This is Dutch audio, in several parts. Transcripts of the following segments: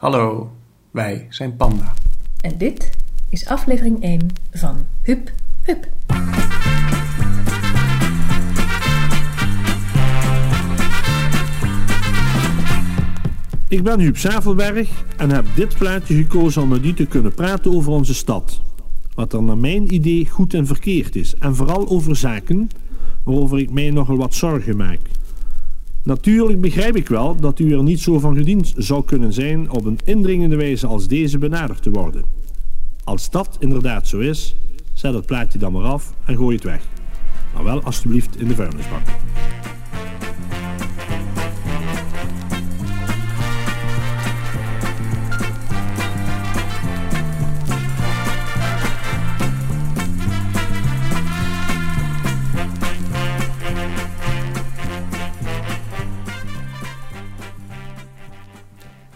Hallo, wij zijn Panda. En dit is aflevering 1 van Hup Hup. Ik ben Huub Zavelberg en heb dit plaatje gekozen om met u te kunnen praten over onze stad. Wat er naar mijn idee goed en verkeerd is. En vooral over zaken waarover ik mij nogal wat zorgen maak. Natuurlijk begrijp ik wel dat u er niet zo van gediend zou kunnen zijn op een indringende wijze als deze benaderd te worden. Als dat inderdaad zo is, zet het plaatje dan maar af en gooi het weg. Maar wel alstublieft in de vuilnisbak.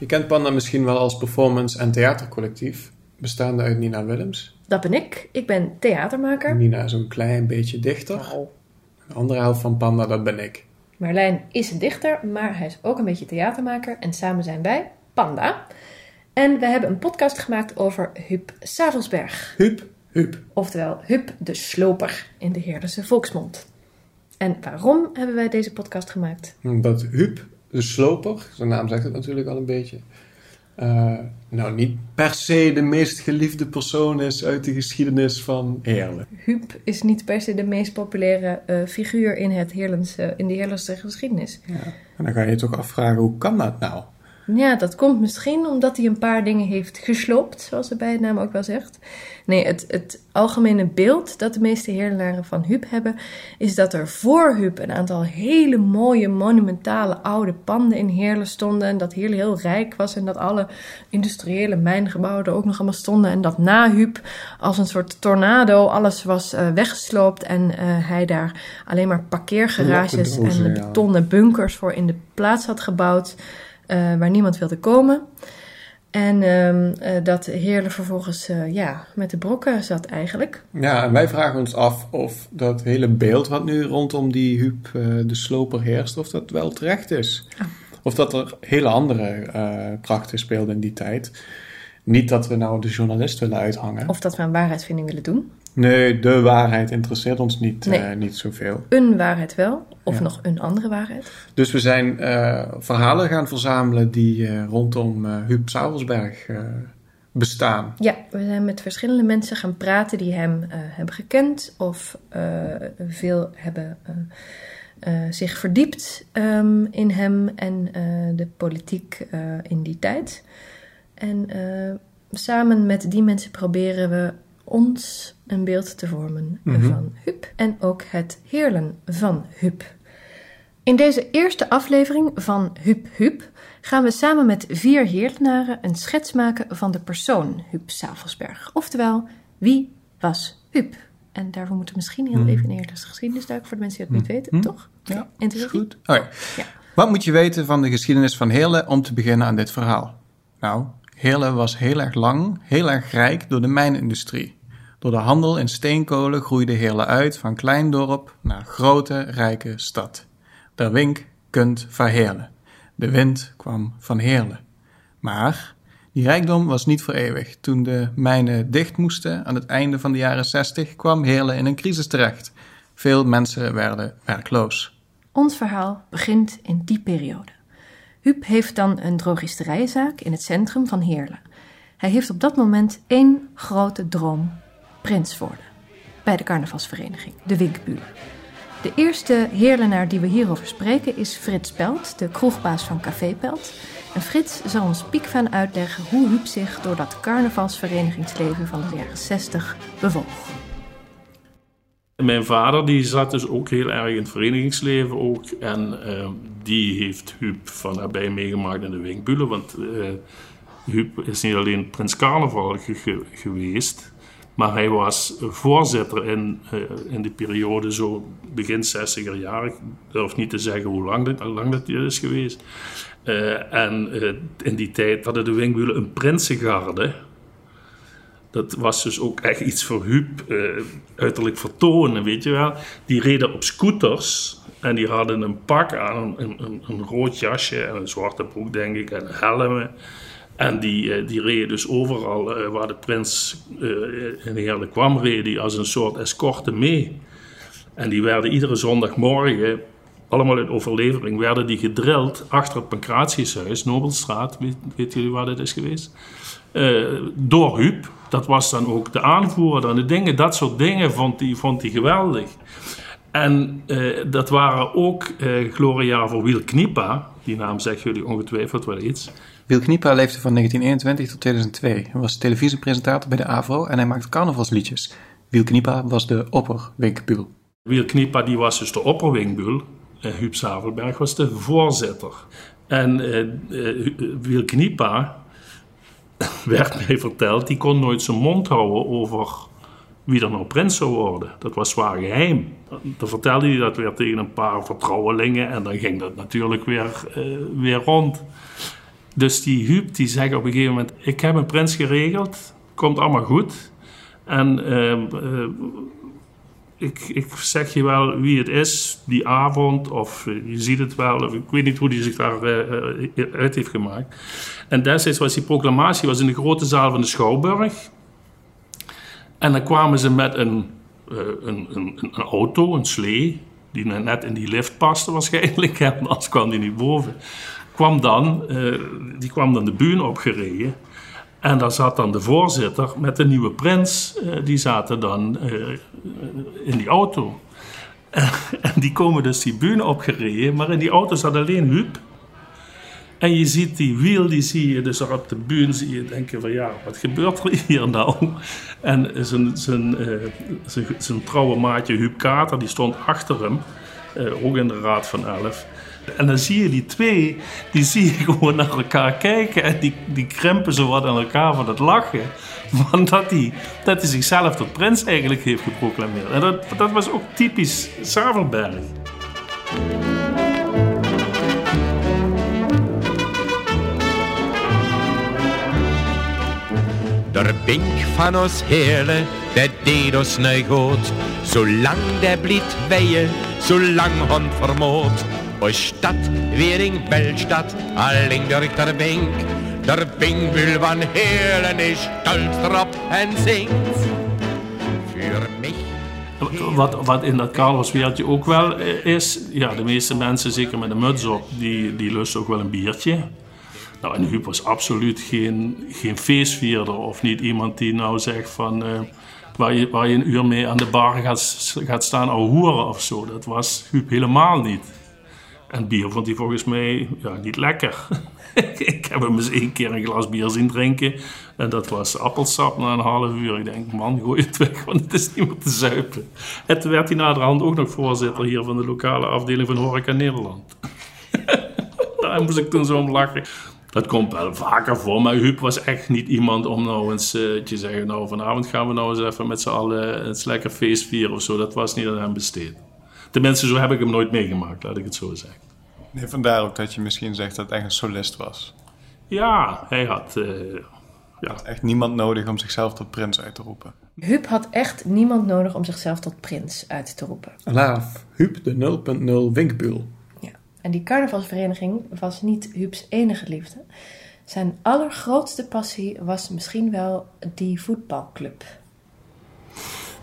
Je kent Panda misschien wel als performance- en theatercollectief, bestaande uit Nina Willems. Dat ben ik. Ik ben theatermaker. Nina is een klein beetje dichter. De andere helft van Panda, dat ben ik. Marlijn is een dichter, maar hij is ook een beetje theatermaker. En samen zijn wij Panda. En we hebben een podcast gemaakt over Huub Savelsberg. Huub, Huub. Oftewel Huub de Sloper in de Heerdense volksmond. En waarom hebben wij deze podcast gemaakt? Dat Huub, de sloper, zijn naam zegt het natuurlijk al een beetje, eh, nou niet per se de meest geliefde persoon is uit de geschiedenis van Heerlen. Huub is niet per se de meest populaire eh, figuur in, het Heerlense, in de Heerlense geschiedenis. Ja. En dan ga je je toch afvragen, hoe kan dat nou? Ja, dat komt misschien omdat hij een paar dingen heeft gesloopt, zoals de bijnaam ook wel zegt. Nee, het, het algemene beeld dat de meeste heerlenaren van Huub hebben, is dat er voor Huub een aantal hele mooie, monumentale oude panden in Heerlen stonden. En dat Heerlen heel rijk was en dat alle industriële mijngebouwen er ook nog allemaal stonden. En dat na Huub als een soort tornado alles was eh, weggesloopt en eh, hij daar alleen maar parkeergarages en betonnen bunkers voor in de plaats had gebouwd eh, waar niemand wilde komen. En eh, dat Heerlen vervolgens eh, ja, met de brokken zat eigenlijk. Ja, en wij vragen ons af of dat hele beeld wat nu rondom die Huub de sloper heerst, of dat wel terecht is. Ah. Of dat er hele andere krachten speelden in die tijd. Niet dat we nou de journalist willen uithangen. Of dat we een waarheidsvinding willen doen. Nee, de waarheid interesseert ons niet, Nee. eh, niet zoveel. Een waarheid wel, of Ja. nog een andere waarheid. Dus we zijn eh, verhalen gaan verzamelen die eh, rondom Huub Savelsberg eh, bestaan. Ja, we zijn met verschillende mensen gaan praten die hem hebben gekend of veel hebben zich verdiept ehm, in hem en de politiek in die tijd. En samen met die mensen proberen we ons een beeld te vormen Mhm. van Huub en ook het heerlen van Huub. In deze eerste aflevering van Huub Huub gaan we samen met vier heerlenaren een schets maken van de persoon Huub Savelsberg. Oftewel, wie was Huub? En daarvoor moeten we misschien heel Hmm. even in de eerste geschiedenis duiken voor de mensen die het niet weten, Hmm. toch? Ja, Intuïtie? Goed. Ja. Ja. Wat moet je weten van de geschiedenis van Heerlen om te beginnen aan dit verhaal? Nou, Heerlen was heel erg lang, heel erg rijk door de mijnindustrie. Door de handel in steenkolen groeide Heerlen uit van klein dorp naar grote, rijke stad. Der wink kunt van Heerlen. De wind kwam van Heerlen. Maar die rijkdom was niet voor eeuwig. Toen de mijnen dicht moesten aan het einde van de jaren 60 kwam Heerlen in een crisis terecht. Veel mensen werden werkloos. Ons verhaal begint in die periode. Huub heeft dan een drogisterijenzaak in het centrum van Heerlen. Hij heeft op dat moment één grote droom: prins worden. Bij de carnavalsvereniging, de Winkbulen. De eerste Heerlenaar die we hierover spreken is Frits Pelt, de kroegbaas van Café Pelt. En Frits zal ons piek van uitleggen hoe Huub zich door dat carnavalsverenigingsleven van de jaren 60 bewoog. Mijn vader die zat dus ook heel erg in het verenigingsleven ook. En eh, die heeft Huub van nabij meegemaakt in de Winkbulen. Want eh Huub is niet alleen Prins Carnaval ge- ge- geweest. Maar hij was voorzitter in, eh, in die periode zo begin 60er jaren. Durf niet te zeggen hoe lang dat, lang dat is geweest. Eh, en in die tijd hadden de Winkbulen een prinsengarde. Dat was dus ook echt iets voor Huub, eh, uiterlijk vertonen, weet je wel. Die reden op scooters en die hadden een pak aan, een, een, een rood jasje en een zwarte broek, denk ik, en helmen. En die, uh, die reden dus overal uh, waar de prins uh, in Heerlijk kwam, reden die als een soort escorte mee. En die werden iedere zondagmorgen, allemaal in overlevering, werden die gedrild achter het Pancratiushuis, Nobelstraat, weet, jullie waar dat is geweest? Door Huub. Dat was dan ook de aanvoerder en de dingen, dat soort dingen vond hij vond die geweldig. En dat waren ook gloria voor Wiel Kniepa, die naam zeggen jullie ongetwijfeld wel iets. Wiel Kniepa leefde van 1921 tot 2002. Hij was televisiepresentator bij de AVRO en hij maakte carnavalsliedjes. Wiel Kniepa was de opperwinkbul. Wiel Kniepa die was dus de opperwinkbul. En Huub Zavelberg was de voorzitter. En uh, uh, Wiel Kniepa, werd mij verteld, die kon nooit zijn mond houden over wie er nou prins zou worden. Dat was zwaar geheim. Dan vertelde hij dat weer tegen een paar vertrouwelingen en dan ging dat natuurlijk weer, uh, weer rond. Dus die Huub die zegt op een gegeven moment: Ik heb een prins geregeld, komt allemaal goed. En uh, uh, ik, ik, zeg je wel wie het is die avond, of uh, je ziet het wel, of ik weet niet hoe hij zich daar uit heeft gemaakt. En destijds was die proclamatie was in de grote zaal van de Schouwburg. En dan kwamen ze met een, een, een, een auto, een slee, die net in die lift paste waarschijnlijk, en anders kwam die niet boven kwam dan, die kwam dan de bühne opgereden. En daar zat dan de voorzitter met de nieuwe prins, uh, die zaten dan uh, in die auto. en die komen dus die bühne opgereden, maar in die auto zat alleen Huub. En je ziet die wiel, die zie je dus op de bühne, zie je denken van ja, wat gebeurt er hier nou? En zijn, zijn, zijn, zijn trouwe maatje Huub Kater, die stond achter hem, ook in de Raad van Elf. En dan zie je die twee, die zie je gewoon naar elkaar kijken. En die, die krempen zo wat aan elkaar van het lachen. Van dat hij, dat hij zichzelf tot prins eigenlijk heeft geproclameerd. En dat, dat was ook typisch Zavelberg. Der Bink van ons Heerle, dat deed ons nu goed. Zolang der bliet weien, zolang hond vermoord. Och Stadt, Wering, Bellstadt, alling durch der Bink. Der Binkbüll van Heerlen is stolz erop en zingt. Voor mich. Wat, wat in dat carnavalswereldje ook wel eh, is, ja, de meeste mensen, zeker met een muts op, die, die lusten ook wel een biertje. Nou, en Huub was absoluut geen, geen feestvierder of niet iemand die nou zegt van... Uh, waar, je, waar je een uur mee aan de bar gaat, gaat staan of hoeren of zo. Dat was Huub helemaal niet. En bier vond hij volgens mij ja, niet lekker. ik heb hem eens één keer een glas bier zien drinken. En dat was appelsap na een half uur. Ik denk, man, gooi het weg, want het is niet meer te zuipen. En toen werd hij naderhand ook nog voorzitter hier van de lokale afdeling van Horeca Nederland. Daar moest ik toen zo om lachen. Dat komt wel vaker voor, maar Huub was echt niet iemand om nou eens uh, te zeggen... nou, vanavond gaan we nou eens even met z'n allen eens lekker feest vieren of zo. Dat was niet aan hem besteed. Tenminste, zo heb ik hem nooit meegemaakt, laat ik het zo zeggen. Nee, vandaar ook dat je misschien zegt dat het echt een solist was. Ja, hij had... Uh, ja. echt niemand nodig om zichzelf tot prins uit te roepen. Huub had echt niemand nodig om zichzelf tot prins uit te roepen. Laaf, Huub de 0.0 winkbul. Ja, en die carnavalsvereniging was niet Huubs enige liefde. Zijn allergrootste passie was misschien wel die voetbalclub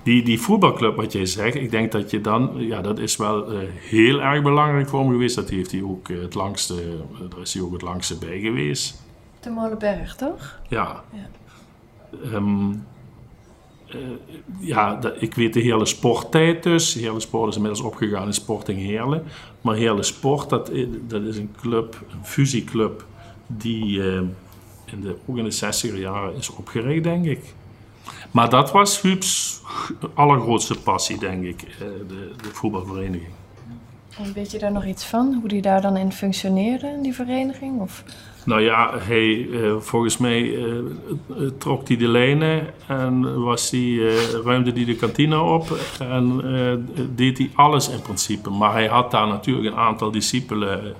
die, die voetbalclub, wat jij zegt, ik denk dat je dan, ja, dat is wel uh, heel erg belangrijk voor hem geweest. Dat heeft hij ook uh, het langste, uh, daar is hij ook het langste bij geweest. De Molenberg, toch? Ja. Ja, um, ja dat, ik weet de hele sporttijd dus. Hele Sport is inmiddels opgegaan in Sporting Heerlen. Maar hele Sport, dat, dat is een club, een fusieclub, die in de, ook in de 60er jaren is opgericht, denk ik. Maar dat was Huub's allergrootste passie, denk ik, eh, de, de voetbalvereniging. En weet je daar nog iets van? Hoe die daar dan in functioneerde, in die vereniging? Of? Nou ja, hij, uh, volgens mij uh, trok hij de lijnen en was die, ruimde hij de kantine op en deed hij alles in principe. Maar hij had daar natuurlijk een aantal discipelen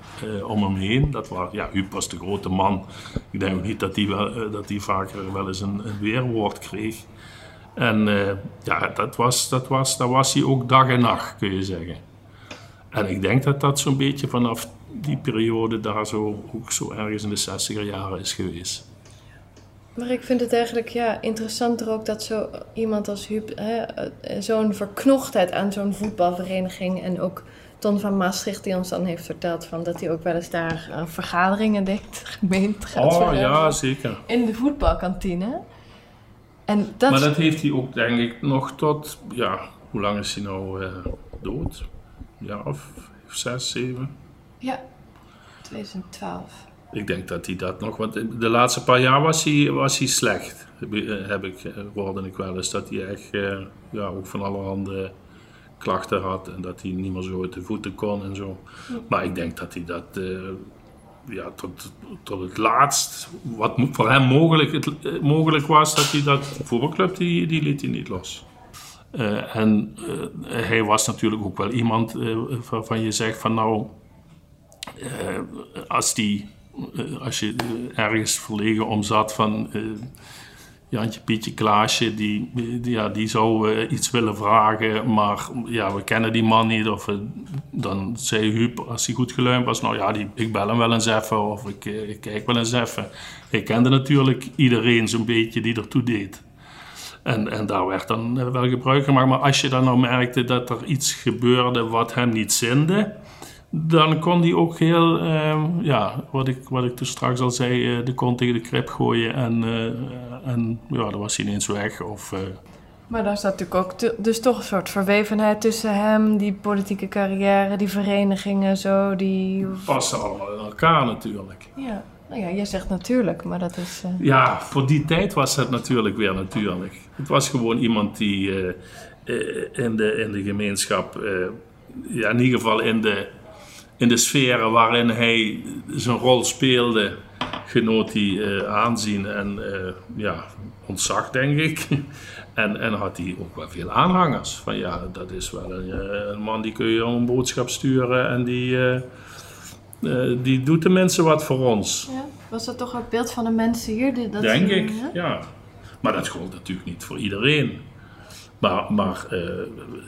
om hem heen. Dat was, ja, Huub was de grote man. Ik denk ook niet dat hij, wel, dat hij vaker wel eens een, een weerwoord kreeg. En uh, ja, dat was, dat was, dat was hij ook dag en nacht, kun je zeggen. En ik denk dat dat zo'n beetje vanaf die periode daar zo, ook zo ergens in de 60er jaren is geweest. Maar ik vind het eigenlijk ja, interessanter ook dat zo iemand als Huub eh, zo'n verknochtheid aan zo'n voetbalvereniging en ook Ton van Maastricht die ons dan heeft verteld van dat hij ook wel eens daar aan vergaderingen deed, gemeente Oh ja, zeker. in de voetbalkantine. En dat, Maar dat heeft hij ook, denk ik, nog tot, ja, hoe lang is hij nou eh, dood? Ja, of zes, zeven? ja, 2012. Ik denk dat hij dat nog, want de laatste paar jaar was hij, was hij slecht. Heb, ik- eh, eh, hoorde ik wel eens dat hij echt, ja, ook van allerhande klachten had en dat hij niet meer zo uit de voeten kon en zo. Maar ik denk dat hij dat, ja, tot, tot het laatst, wat voor hem mogelijk, het, eh, mogelijk was, dat hij dat voetbalclub, die, die liet hij niet los. Eh, en eh, hij was natuurlijk ook wel iemand eh, waarvan je zegt van nou, als, die, als je ergens verlegen om zat van Jantje, Pietje, Klaasje, die, ja, die zou eh, iets willen vragen, maar ja, we kennen die man niet. Of, dan zei Huub, als hij goed geluimd was, nou ja, die, ik bel hem wel eens even of ik, eh, ik kijk wel eens even. Hij kende natuurlijk iedereen zo'n beetje die ertoe deed. En, en daar werd dan eh, wel gebruik gemaakt. Maar als je dan nou merkte dat er iets gebeurde wat hem niet zinde, dan kon hij ook heel, eh, ja, wat ik, wat ik toen straks al zei, eh, de kont tegen de krip gooien. En, eh, en ja, dan was hij ineens weg. Of, eh, Maar daar staat natuurlijk ook dus toch een soort verwevenheid tussen hem, die politieke carrière, die verenigingen, zo, die... passen allemaal in elkaar natuurlijk. Ja, nou ja, jij zegt natuurlijk, maar dat is... Ja, voor die tijd was het natuurlijk weer natuurlijk. Het was gewoon iemand die in, de, in de gemeenschap, ja, in ieder geval in de, in de sferen waarin hij zijn rol speelde, genoot hij eh, aanzien en eh, ja, ontzag, denk ik. En, en had hij ook wel veel aanhangers. Van ja, dat is wel een, eh, een man die kun je een boodschap sturen en die, die doet de mensen wat voor ons. ja, was dat toch het beeld van de mensen hier? Die, dat Denk ik, ja? ja. Maar dat gold natuurlijk niet voor iedereen. Maar, maar eh,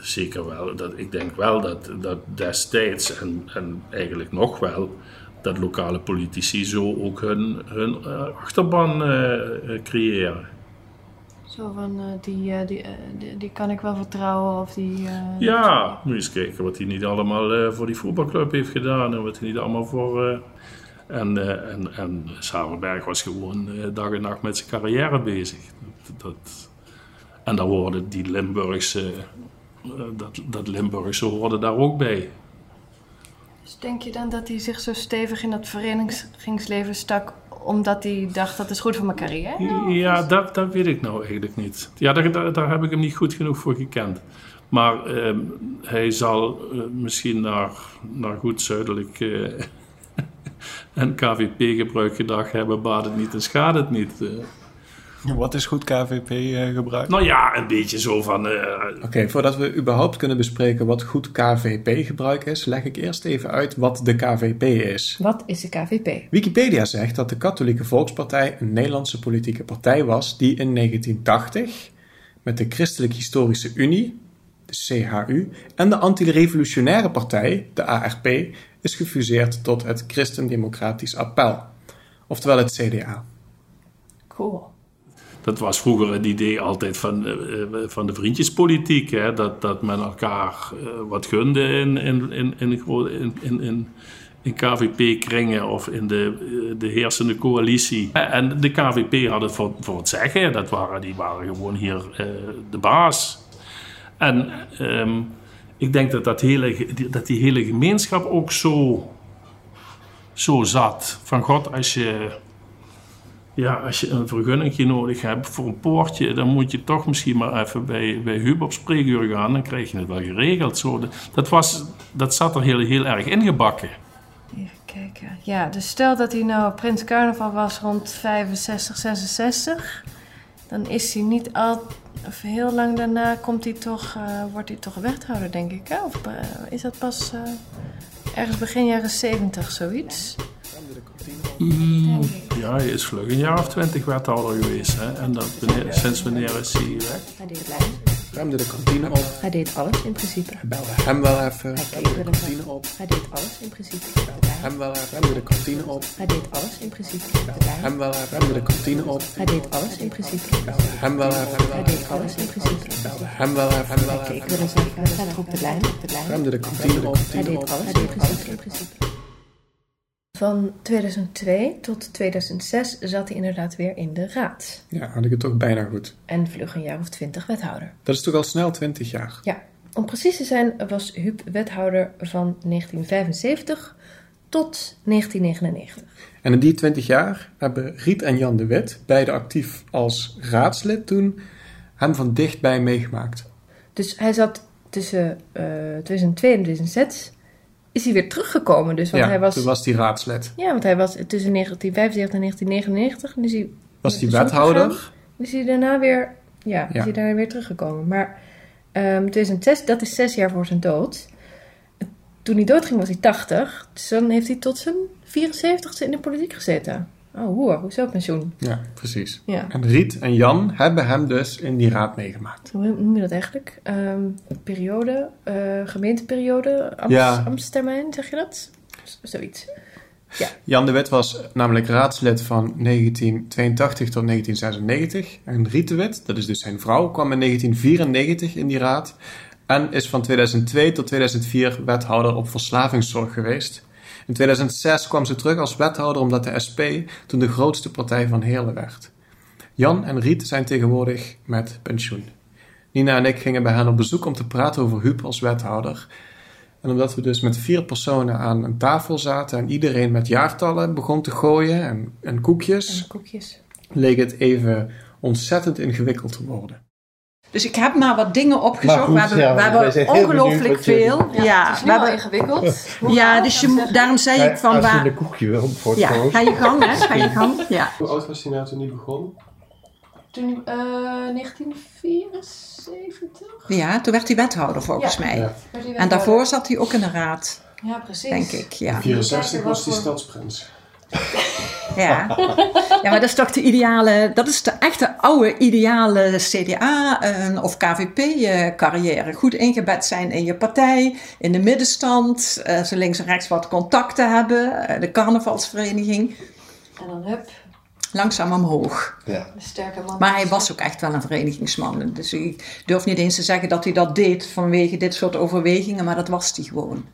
zeker wel, dat, ik denk wel dat, dat destijds en, en eigenlijk nog wel, dat lokale politici zo ook hun, hun eh, achterban eh, creëren. Zo van, die, die, die, die kan ik wel vertrouwen of die... Ja, moet je eens kijken wat hij niet allemaal voor die voetbalclub heeft gedaan en wat hij niet allemaal voor. en, en, en Sarenberg was gewoon dag en nacht met zijn carrière bezig. Dat, dat- en dan worden die Limburgse, eh, dat, dat Limburgse hoorde daar ook bij. Dus denk je dan dat hij zich zo stevig in dat verenigingsleven stak omdat hij dacht dat is goed voor mijn carrière? Ja, dat, dat weet ik nou eigenlijk niet. Ja, daar, daar, daar heb ik hem niet goed genoeg voor gekend. Maar ehm, hij zal eh, misschien naar, naar goed zuidelijk eh, en KVP-gebruik gedacht hebben, baat het niet en schaadt het niet. Eh. Wat is goed KVP-gebruik? nou ja, een beetje zo van... eh, Oké, voordat we überhaupt kunnen bespreken wat goed KVP-gebruik is, leg ik eerst even uit wat de KVP is. Wat is de KVP? Wikipedia zegt dat de Katholieke Volkspartij een Nederlandse politieke partij was die in 1980 met de Christelijk Historische Unie, de CHU, en de Antirevolutionaire Partij, de ARP, is gefuseerd tot het Christendemocratisch Appel, oftewel het CDA. Cool. Dat was vroeger het idee altijd van, eh, eh, van de vriendjespolitiek. Hè? Dat, dat men elkaar eh, wat gunde in, in, in, in, in, in, in, in KVP-kringen of in de, de heersende coalitie. En de KVP had het voor, voor het zeggen. Dat waren, die waren gewoon hier de baas. En ehm, ik denk dat, dat, hele, dat die hele gemeenschap ook zo, zo zat. Van god, als je ja, als je een vergunningje nodig hebt voor een poortje, dan moet je toch misschien maar even bij, bij Huub op spreekuur gaan. Dan krijg je het wel geregeld. Zo, dat, was, dat zat er heel, heel erg ingebakken. Even kijken. Ja, dus stel dat hij nou Prins Carnaval was rond 65, 66. Dan is hij niet al... Of heel lang daarna komt hij toch, eh, wordt hij toch wethouder, denk ik. Hè? Of eh, is dat pas eh, ergens begin jaren 70, zoiets? Hij is vlug een jaar of twintig wethouder geweest. Hè? En dat, wanneer- sinds wanneer is hij weg? Hij deed het. Ruimde de kantine op, Hij deed alles in principe. belde hem wel even, Hij ruimde de keek wel kantine op. Hij deed alles in principe. Belde Hem wel, remde de kantine op. Hij deed alles in principe. De lijn. Hem wel, remde de kantine op. Hij deed alles in principe. Hem wel, Hij deed alles in principe. hem wel, hem eens even op de lijn. Op de lijn. remde de kantine op. Hij deed alles in principe. Van 2002 tot 2006 zat hij inderdaad weer in de raad. Ja, had ik het toch bijna goed. En vlug een jaar of twintig wethouder. Dat is toch al snel 20 jaar. Ja, om precies te zijn was Huub wethouder van 1975 tot 1999. En in die 20 jaar hebben Riet en Jan de Wit, beide actief als raadslid toen, hem van dichtbij meegemaakt. Dus hij zat tussen eh 2002 en 2006 is hij weer teruggekomen. Dus, want ja, hij was, toen was hij raadslid. Ja, want hij was tussen 1975 en 1999. Dus hij Was hij wethouder? Dus hij daarna weer, ja, Ja. is hij daarna weer teruggekomen. Maar ehm 2006, dat is zes jaar voor zijn dood. Toen hij doodging was hij 80. Dus dan heeft hij tot zijn 74ste in de politiek gezeten. Oh, hoe, hoezo pensioen? Ja, precies. Ja. En Riet en Jan hebben hem dus in die raad meegemaakt. Hoe noem je dat eigenlijk? Ehm, periode, eh, gemeenteperiode, Ja. ambtstermijn, zeg je dat? Z- Zoiets. Jan de Wit was namelijk raadslid van 1982 tot 1996. En Riet de Wit, dat is dus zijn vrouw, kwam in 1994 in die raad. En is van 2002 tot 2004 wethouder op verslavingszorg geweest. In 2006 kwam ze terug als wethouder omdat de SP toen de grootste partij van Heerlen werd. Jan en Riet zijn tegenwoordig met pensioen. Nina en ik gingen bij hen op bezoek om te praten over Huub als wethouder. En omdat we dus met vier personen aan een tafel zaten en iedereen met jaartallen begon te gooien en, en koekjes, En koekjes. leek het even ontzettend ingewikkeld te worden. Dus ik heb maar wat dingen opgezocht. We hebben, we ongelooflijk veel. Ja, het is we nu hebben, ingewikkeld. ja dus je, moet- daarom zei ik van Als je waar... een koekje wil voor het Ja, ga je gang, hè? Ga je gang. Ja. Hoe oud was hij nou toen hij begon? Toen, eh 1974? ja, toen werd hij wethouder volgens Ja. mij. Ja. En daarvoor zat hij ook in de raad, Ja, precies. denk ik. Ja. 64 was hij stadsprins. Ja. ja, maar dat is toch de ideale, dat is de echte oude ideale CDA eh, of KVP-carrière. Goed ingebed zijn in je partij, in de middenstand, eh, zo links en rechts wat contacten hebben, eh, de carnavalsvereniging. En dan hup, Langzaam omhoog. Ja. de sterke man. Maar hij was ook echt wel een verenigingsman. Dus ik durf niet eens te zeggen dat hij dat deed vanwege dit soort overwegingen, maar dat was hij gewoon.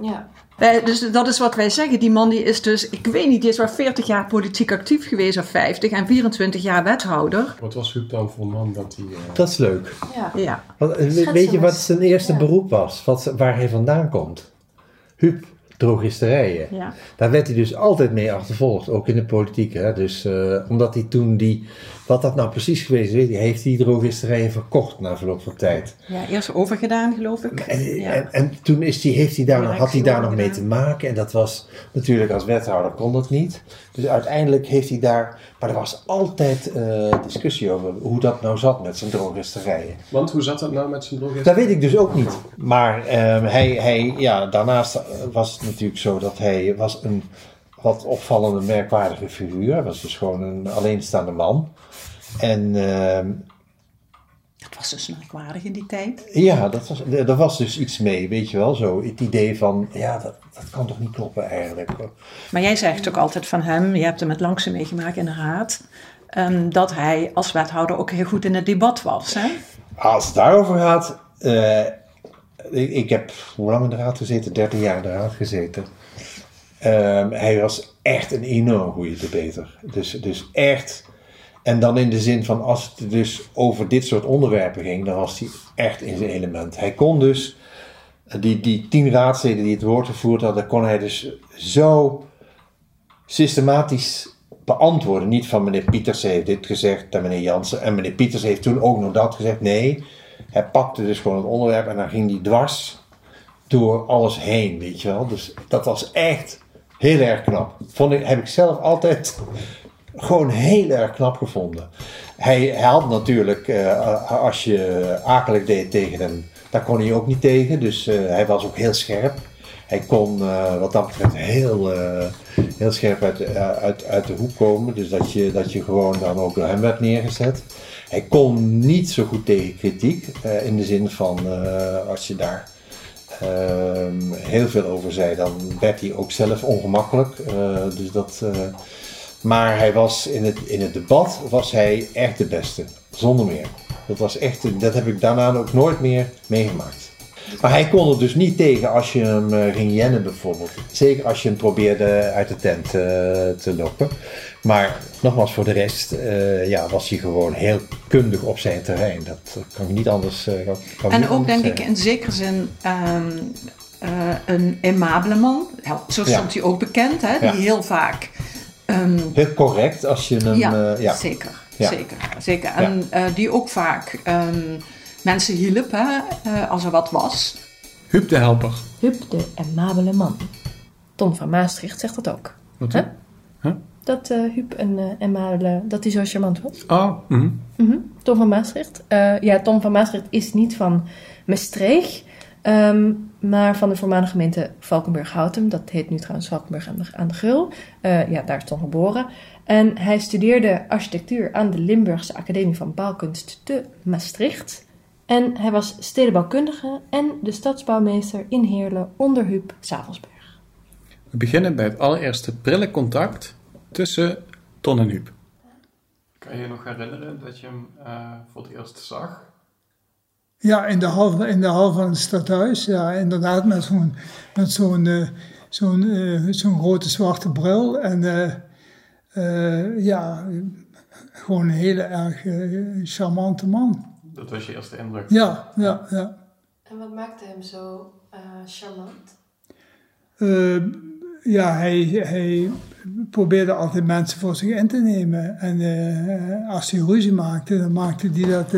Ja. Eh, dus dat is wat wij zeggen. Die man die is dus, ik weet niet, die is wel 40 jaar politiek actief geweest of 50 en 24 jaar wethouder. Wat was Huub dan voor een man dat hij... eh, Dat is leuk. Ja. Ja. Want, eh, weet je wat zijn eerste ja. beroep was? Wat, waar hij vandaan komt? Huub, drogisterijen. ja. Daar werd hij dus altijd mee achtervolgd, ook in de politiek. Hè? Dus eh, omdat hij toen die, wat dat nou precies geweest is, weet je, heeft hij drogisterijen verkocht na verloop van tijd. ja, eerst overgedaan geloof ik. En, Ja. en, en toen is die, heeft hij daar, nog- had hij daar nog mee te maken. En dat was natuurlijk als wethouder kon dat niet. Dus uiteindelijk heeft hij daar. Maar er was altijd eh, discussie over hoe dat nou zat met zijn drogisterijen. Want hoe zat dat nou met zijn drogist? Dat weet ik dus ook niet. Maar ehm, hij, hij, ja, daarnaast was het natuurlijk zo dat hij was een wat opvallende, merkwaardige figuur. Hij was dus gewoon een alleenstaande man. En ehm, Dat was dus merkwaardig in die tijd. ja, dat was, er was dus iets mee, weet je wel. Zo het idee van, ja, dat, dat kan toch niet kloppen eigenlijk. Maar jij zegt ook altijd van hem, je hebt hem met langste meegemaakt in de raad, ehm, dat hij als wethouder ook heel goed in het debat was. Hè? Als het daarover gaat, eh, ik, ik heb hoe lang in de raad gezeten? 13 jaar in de raad gezeten. Ehm, hij was echt een enorm goede debater. Dus, dus echt. En dan in de zin van als het dus over dit soort onderwerpen ging, dan was hij echt in zijn element. Hij kon dus, die, die tien raadsleden die het woord gevoerd hadden, kon hij dus zo systematisch beantwoorden. Niet van meneer Pieters heeft dit gezegd en meneer Jansen. En meneer Pieters heeft toen ook nog dat gezegd. Nee, hij pakte dus gewoon het onderwerp en dan ging hij dwars door alles heen, weet je wel. Dus dat was echt heel erg knap. Vond ik, heb ik zelf altijd gewoon heel erg knap gevonden. Hij, hij had natuurlijk, eh, als je akelig deed tegen hem, daar kon hij ook niet tegen. Dus eh, hij was ook heel scherp. Hij kon eh, wat dat betreft heel, heel scherp uit, uit, uit de hoek komen. Dus dat je, dat je gewoon dan ook door hem werd neergezet. Hij kon niet zo goed tegen kritiek. in de zin van als je daar ehm, heel veel over zei, dan werd hij ook zelf ongemakkelijk. Dus dat, maar hij was in het, in het debat was hij echt de beste, zonder meer. Dat, was echt, dat heb ik daarna ook nooit meer meegemaakt. Maar hij kon er dus niet tegen als je hem eh, ging jennen bijvoorbeeld. Zeker als je hem probeerde uit de tent eh, te lokken. Maar nogmaals, voor de rest eh, ja, was hij gewoon heel kundig op zijn terrein. Dat kan ik niet anders kan, En niet ook anders denk ik in zekere zin eh, een aimabele man. Zo Ja. stond hij ook bekend, hè? Ja. die heel vaak... Heel correct als je hem... ja, eh, ja. zeker. Ja. zeker, zeker. En eh, die ook vaak ehm, mensen hielp hè, eh, als er wat was. Huub de Helper. Huub de aimabele man. Tom van Maastricht zegt dat ook. Wat Hè? dan? Huh? Dat eh Huub een eh, aimabele, dat hij zo charmant was. Oh, mhm. Mhm. Tom van Maastricht. Eh, ja, Tom van Maastricht is niet van Maastricht, ehm, maar van de voormalige gemeente Valkenburg-Houten. Dat heet nu trouwens Valkenburg aan de, aan de Grul. Eh, ja, daar is Tom geboren. En hij studeerde architectuur aan de Limburgse Academie van Bouwkunst te Maastricht. En hij was stedenbouwkundige en de stadsbouwmeester in Heerlen onder Huub Savelsberg. We beginnen bij het allereerste prille contact tussen Ton en Huub. Kan je je nog herinneren dat je hem eh, voor het eerst zag? Ja, in de hal, in de hal van het stadhuis. Ja, inderdaad, met zo'n met zo'n eh, zo'n eh, zo'n grote zwarte bril. En eh, eh, ja, gewoon een hele erg charmante man. Dat was je eerste indruk. Ja, ja, ja. En wat maakte hem zo eh, charmant? Eh, ja, hij, hij probeerde altijd mensen voor zich in te nemen. En eh, als hij ruzie maakte, dan maakte hij dat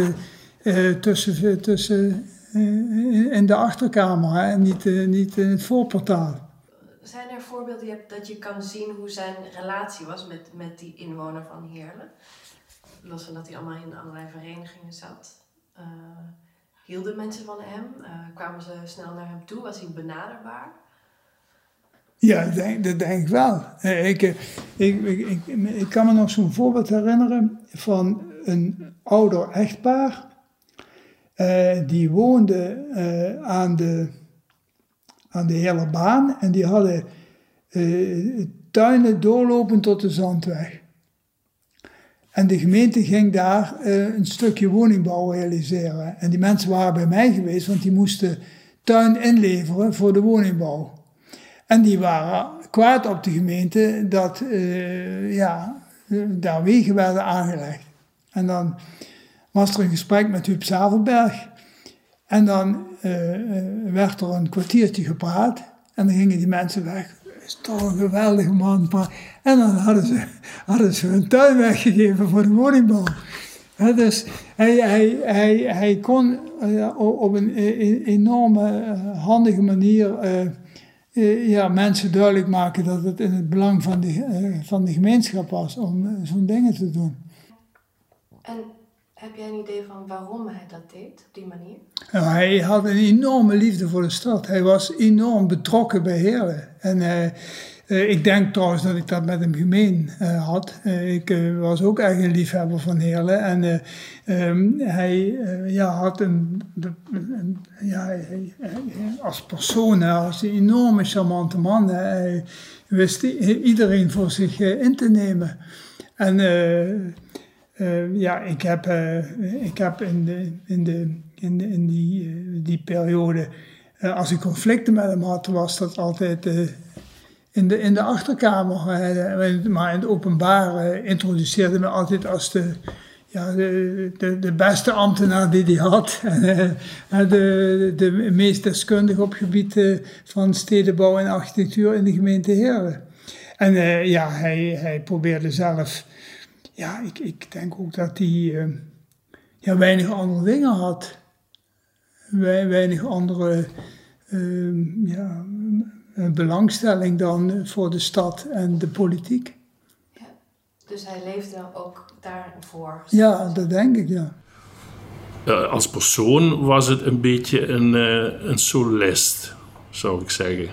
tussen, tussen, eh, in de achterkamer en niet, eh, niet in het voorportaal. Zijn er voorbeelden je dat je kan zien hoe zijn relatie was met, met die inwoner van Heerlen? Los van dat hij allemaal in allerlei verenigingen zat. Eh, hielden mensen van hem? Eh, kwamen ze snel naar hem toe? Was hij benaderbaar? Ja, denk, dat denk ik wel. Eh, Ik, eh, ik, ik, ik, ik kan me nog zo'n voorbeeld herinneren van een ouder echtpaar. Eh, die woonde eh, aan, de, aan de hele baan en die hadden eh, tuinen doorlopend tot de Zandweg. En de gemeente ging daar een stukje woningbouw realiseren. En die mensen waren bij mij geweest, want die moesten tuin inleveren voor de woningbouw. En die waren kwaad op de gemeente dat ja, daar wegen werden aangelegd. En dan was er een gesprek met Huub Zavelberg. En dan eh, eh, werd er een kwartiertje gepraat. En dan gingen die mensen weg. Is een geweldige man. En dan hadden ze, hadden ze hun tuin weggegeven voor de woningbouw. Dus hij, hij, hij, hij kon eh, op een eh, enorme handige manier ja, mensen duidelijk maken dat het in het belang van de, van de gemeenschap was om zo'n dingen te doen. En heb jij een idee van waarom hij dat deed op die manier? Nou, hij had een enorme liefde voor de stad. Hij was enorm betrokken bij Heerlen. En eh, eh, ik denk trouwens dat ik dat met hem gemeen eh, had. Ik was ook echt een liefhebber van Heerlen. En eh, ehm, hij ja, had een, ja, hij- als persoon, hij een enorme charmante man. Hij wist iedereen voor zich in te nemen. En eh, ja, ik heb, eh, ik heb in, de, in, de, in, de, in die, eh, die periode, als ik conflicten met hem had, was dat altijd in, de, in de achterkamer. maar in het openbaar introduceerde me altijd als de, ja, de, de, beste ambtenaar die hij had. De, de meest deskundige op het gebied van stedenbouw en architectuur in de gemeente Heerlen. En ja, hij, hij probeerde zelf ja, ik, ik denk ook dat hij eh, ja, weinig andere dingen had. Wei- weinig andere eh, ja, belangstelling dan voor de stad en de politiek. Dus hij leefde ook daarvoor. Ja, dat denk ik, ja. Eh, als persoon was het een beetje een, eh, een solist, zou ik zeggen.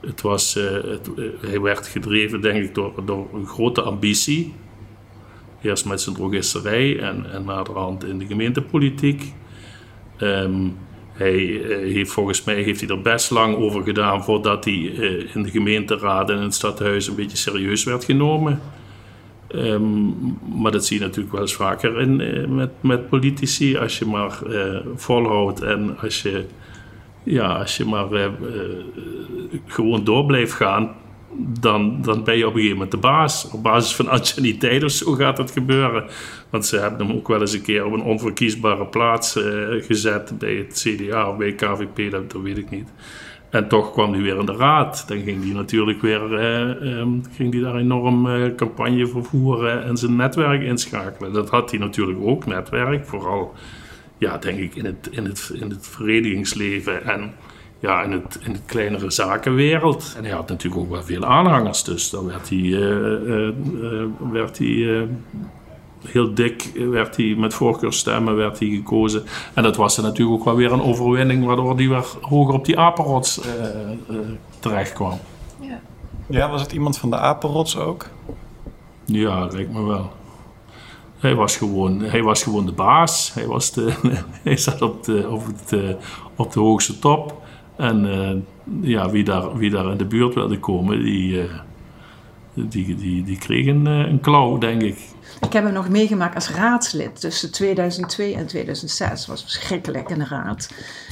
Het was, eh, het, eh, hij werd gedreven, denk ik, door, door een grote ambitie. Eerst met zijn drogisterij en, en naderhand in de gemeentepolitiek. Ehm, Hij eh, heeft volgens mij heeft hij er best lang over gedaan voordat hij eh, in de gemeenteraad en in het stadhuis een beetje serieus werd genomen. Ehm, maar dat zie je natuurlijk wel eens vaker in, eh, met, met politici. Als je maar volhoudt en als je, ja, als je maar gewoon door blijft gaan, dan, dan ben je op een gegeven moment de baas. Op basis van anciëniteit of zo gaat dat gebeuren. Want ze hebben hem ook wel eens een keer op een onverkiesbare plaats eh, gezet bij het CDA of bij KVP, dat, weet ik niet. En toch kwam hij weer in de raad. Dan ging hij natuurlijk weer eh, ehm, ging hij daar enorm eh, campagne voor voeren en zijn netwerk inschakelen. Dat had hij natuurlijk ook, netwerk. Vooral, ja, denk ik, in het, in het, in het verenigingsleven en ja, in, het, in het kleinere zakenwereld. En hij had natuurlijk ook wel veel aanhangers. Dus dan werd hij, eh, eh, eh, werd hij eh, heel dik, werd hij met voorkeurstemmen werd hij gekozen. En dat was dan natuurlijk ook wel weer een overwinning, waardoor hij weer hoger op die apenrots eh, eh, terecht kwam. Ja, was het iemand van de Apenrots ook? Ja, dat lijkt me wel. Hij was gewoon, hij was gewoon de baas. Hij, was de, hij zat op de, op, het, eh, op de hoogste top. En eh, ja, wie, daar, wie daar in de buurt wilde komen, die, eh, die, die, die kreeg een, eh, een klauw, denk ik. Ik heb hem nog meegemaakt als raadslid tussen 2002 en 2006. was verschrikkelijk in de raad.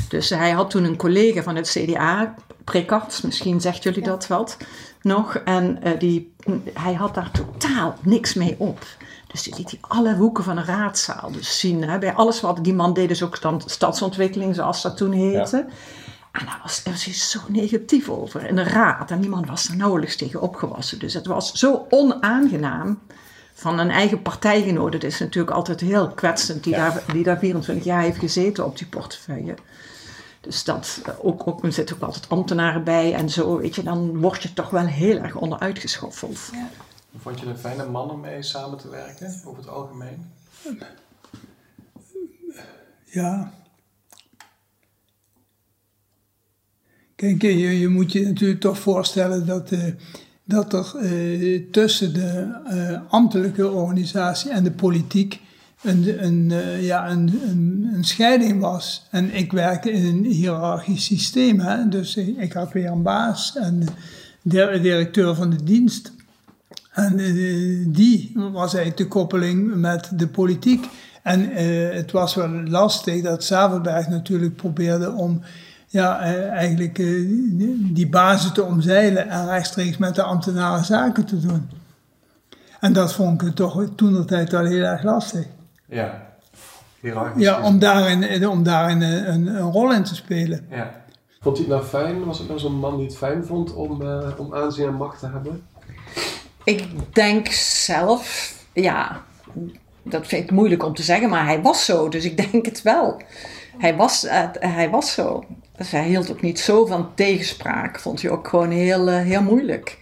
Dus hij had toen een collega van het CDA, Prekart, misschien zegt jullie dat wat nog. En eh, die, hij had daar totaal niks mee op. Dus die liet hij alle hoeken van de raadzaal dus zien. Hè. Bij alles wat die man deed, dus ook dan stadsontwikkeling, zoals dat toen heette. En daar was, daar was hij zo negatief over in de raad. En niemand was er nauwelijks tegen opgewassen. Dus het was zo onaangenaam van een eigen partijgenoot. Het is natuurlijk altijd heel kwetsend, die, daar, die daar 24 jaar heeft gezeten op die portefeuille. Dus dat, ook, ook, er zitten ook altijd ambtenaren bij en zo, weet je, dan word je toch wel heel erg onderuitgeschoffeld. Vond je een fijne man om mee samen te werken, over het algemeen? Ja. Kijk, je, je moet je natuurlijk toch voorstellen dat, eh, dat er eh, tussen de eh, ambtelijke organisatie en de politiek een, een, ja, een, een, scheiding was. En ik werkte in een hiërarchisch systeem, hè? dus ik, had weer een baas en de directeur van de dienst. En die was eigenlijk de koppeling met de politiek. En het was wel lastig dat Zavelberg natuurlijk probeerde om ja, eh, eigenlijk eh, die basis te omzeilen en rechtstreeks met de ambtenaren zaken te doen. En dat vond ik toch toen de tijd wel heel erg lastig. Ja. Hierarchisch. Ja, om daarin, om daarin een, een, een rol in te spelen. Ja. Vond hij het nou fijn? Was het nou zo'n man die het fijn vond om, eh, om aanzien en macht te hebben? Ik denk zelf, ja, dat vind ik moeilijk om te zeggen, maar hij was zo, dus ik denk het wel. Hij was, eh, hij was zo. Dus hij hield ook niet zo van tegenspraak, vond hij ook gewoon heel, eh, heel moeilijk.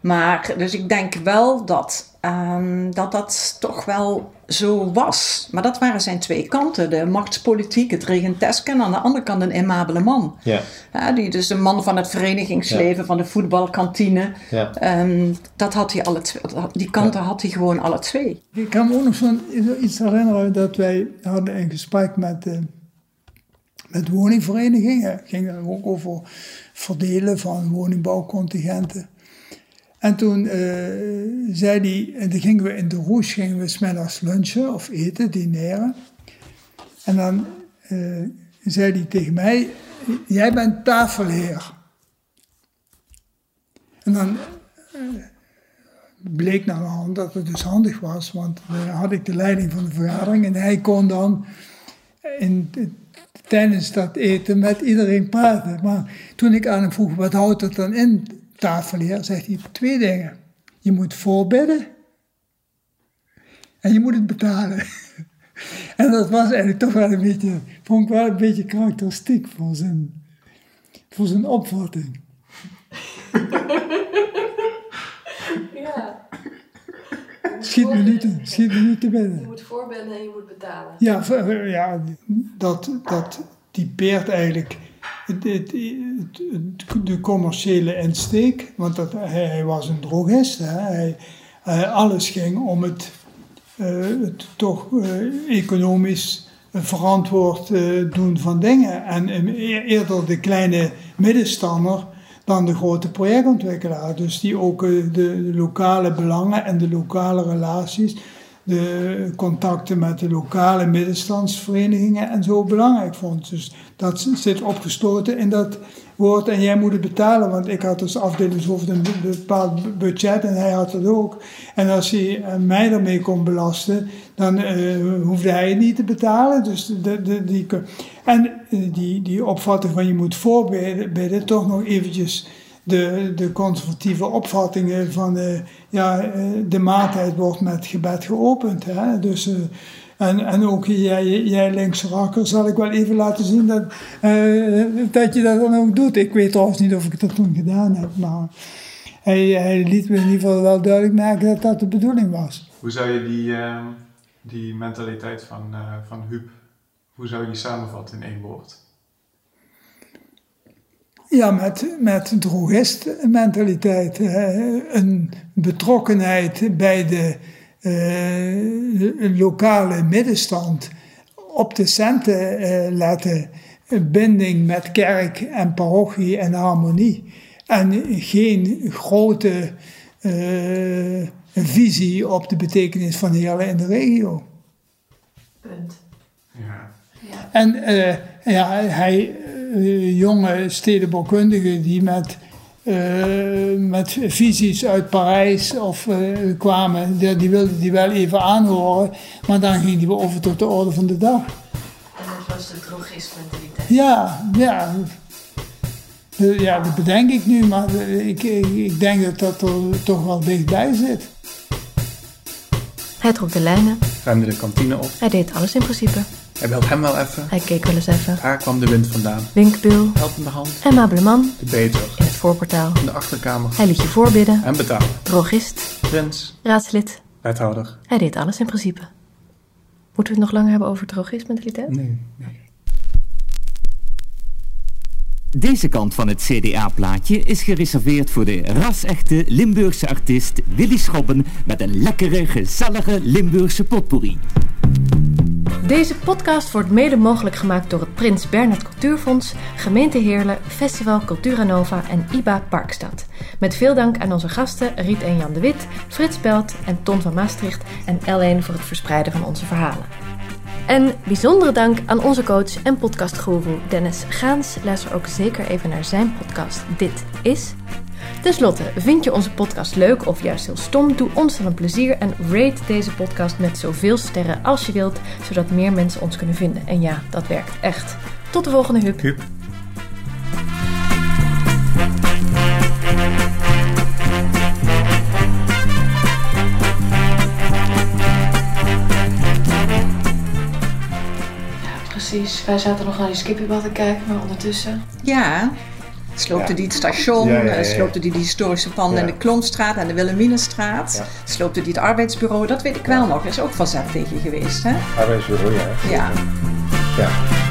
Maar, dus ik denk wel dat, ehm, dat dat toch wel zo was. Maar dat waren zijn twee kanten. De machtspolitiek, het regenteske en aan de andere kant een aimabele man. Ja. Ja, die dus een man van het verenigingsleven, van de voetbalkantine. Ja. Ehm, dat had hij alle twee, die kanten had hij gewoon alle twee. Ik kan me ook nog zo'n iets herinneren dat wij hadden een gesprek met, eh, met woningverenigingen. Het ging dan ook over verdelen van woningbouwcontingenten. En toen eh, zei hij, en dan gingen we in de roes, gingen we smiddags lunchen of eten, dineren. En dan eh, zei hij tegen mij, jij bent tafelheer. En dan eh, bleek naar de hand dat het dus handig was, want dan had ik de leiding van de vergadering en hij kon dan in, tijdens dat eten met iedereen praten. Maar toen ik aan hem vroeg, wat houdt het dan in, tafelheer, zegt hij twee dingen. Je moet voorbidden en je moet het betalen. En dat was eigenlijk toch wel een beetje, vond ik wel een beetje karakteristiek voor zijn, voor zijn opvatting. Ja, Schiet me niet, te- schiet me niet te binnen. En je moet betalen. Ja, ja dat, dat typeert eigenlijk het, de commerciële insteek. Want dat, hij, hij was een drogist. Hè. Hij, alles ging om het, eh, toch eh, economisch verantwoord eh, doen van dingen. En e- eerder de kleine middenstander dan de grote projectontwikkelaar. Dus die ook de, de lokale belangen en de lokale relaties, de contacten met de lokale middenstandsverenigingen en zo belangrijk vond. Dus dat zit opgestoten in dat woord en jij moet het betalen, want ik had als afdelingshoofd een be- bepaald budget en hij had het ook. En als hij eh, mij daarmee kon belasten, dan eh, hoefde hij het niet te betalen. Dus de, de, die, en eh, die, die opvatting van je moet voorbidden, bidden, toch nog eventjes de, de conservatieve opvattingen van eh, ja, eh, de maaltijd wordt met gebed geopend. Hè? Dus, eh, en, en ook jij, jij linkse rakker zal ik wel even laten zien dat, dat je dat dan ook doet. Ik weet trouwens niet of ik dat toen gedaan heb, maar hij, liet me in ieder geval wel duidelijk merken dat dat de bedoeling was. Hoe zou je die, die mentaliteit van, van Huub, hoe zou je die samenvatten in één woord? Ja, met, met drogistmentaliteit. eh, een betrokkenheid bij de eh, lokale middenstand. Op de centen eh, letten. Een binding met kerk en parochie en harmonie. En geen grote eh, visie op de betekenis van Heerlen in de regio. Punt. Ja. En eh, ja, hij, jonge stedenbouwkundigen die met, eh, met visies uit Parijs of, eh, kwamen, die, die wilden die wel even aanhoren, maar dan ging die over tot de orde van de dag. En dat was de drogist-mentaliteit. Ja, ja. Eh, Ja, dat bedenk ik nu, maar eh, ik, ik, ik denk dat dat er toch wel dichtbij zit. Hij trok de lijnen. Ruimde de kantine op. Hij deed alles in principe. Hij belt hem wel even. Hij keek wel eens even. Daar kwam de wind vandaan. Winkbeel. Helpende hand. Aimable man. De beter. In het voorportaal. In de achterkamer. Hij liet je voorbidden. En betalen. Drogist. Prins. Raadslid. Wethouder. Hij deed alles in principe. Moeten we het nog langer hebben over drogist-mentaliteit? Nee. Deze kant van het CDA-plaatje is gereserveerd voor de ras-echte Limburgse artiest Willy Schobben met een lekkere, gezellige Limburgse potpourri. Deze podcast wordt mede mogelijk gemaakt door het Prins Bernhard Cultuurfonds, Gemeente Heerlen, Festival Cultura Nova en IBA Parkstad. Met veel dank aan onze gasten Riet en Jan de Wit, Frits Belt en Ton van Maastricht en L1 voor het verspreiden van onze verhalen. En bijzondere dank aan onze coach en podcastguru Dennis Gaans. Luister ook zeker even naar zijn podcast Dit Is. Ten slotte, vind je onze podcast leuk of juist heel stom? Doe ons dan een plezier en rate deze podcast met zoveel sterren als je wilt, zodat meer mensen ons kunnen vinden. En ja, dat werkt echt. Tot de volgende Huub. Huub. Precies, wij zaten nog naar die skippiebal te kijken, maar ondertussen... Ja, sloopte die het station, eh, sloopte die de historische panden in de Klomstraat en de Wilhelminastraat, sloopte die het arbeidsbureau, dat weet ik wel nog, is ook verzet tegen geweest, hè? Arbeidsbureau, ja. Ja. Ja.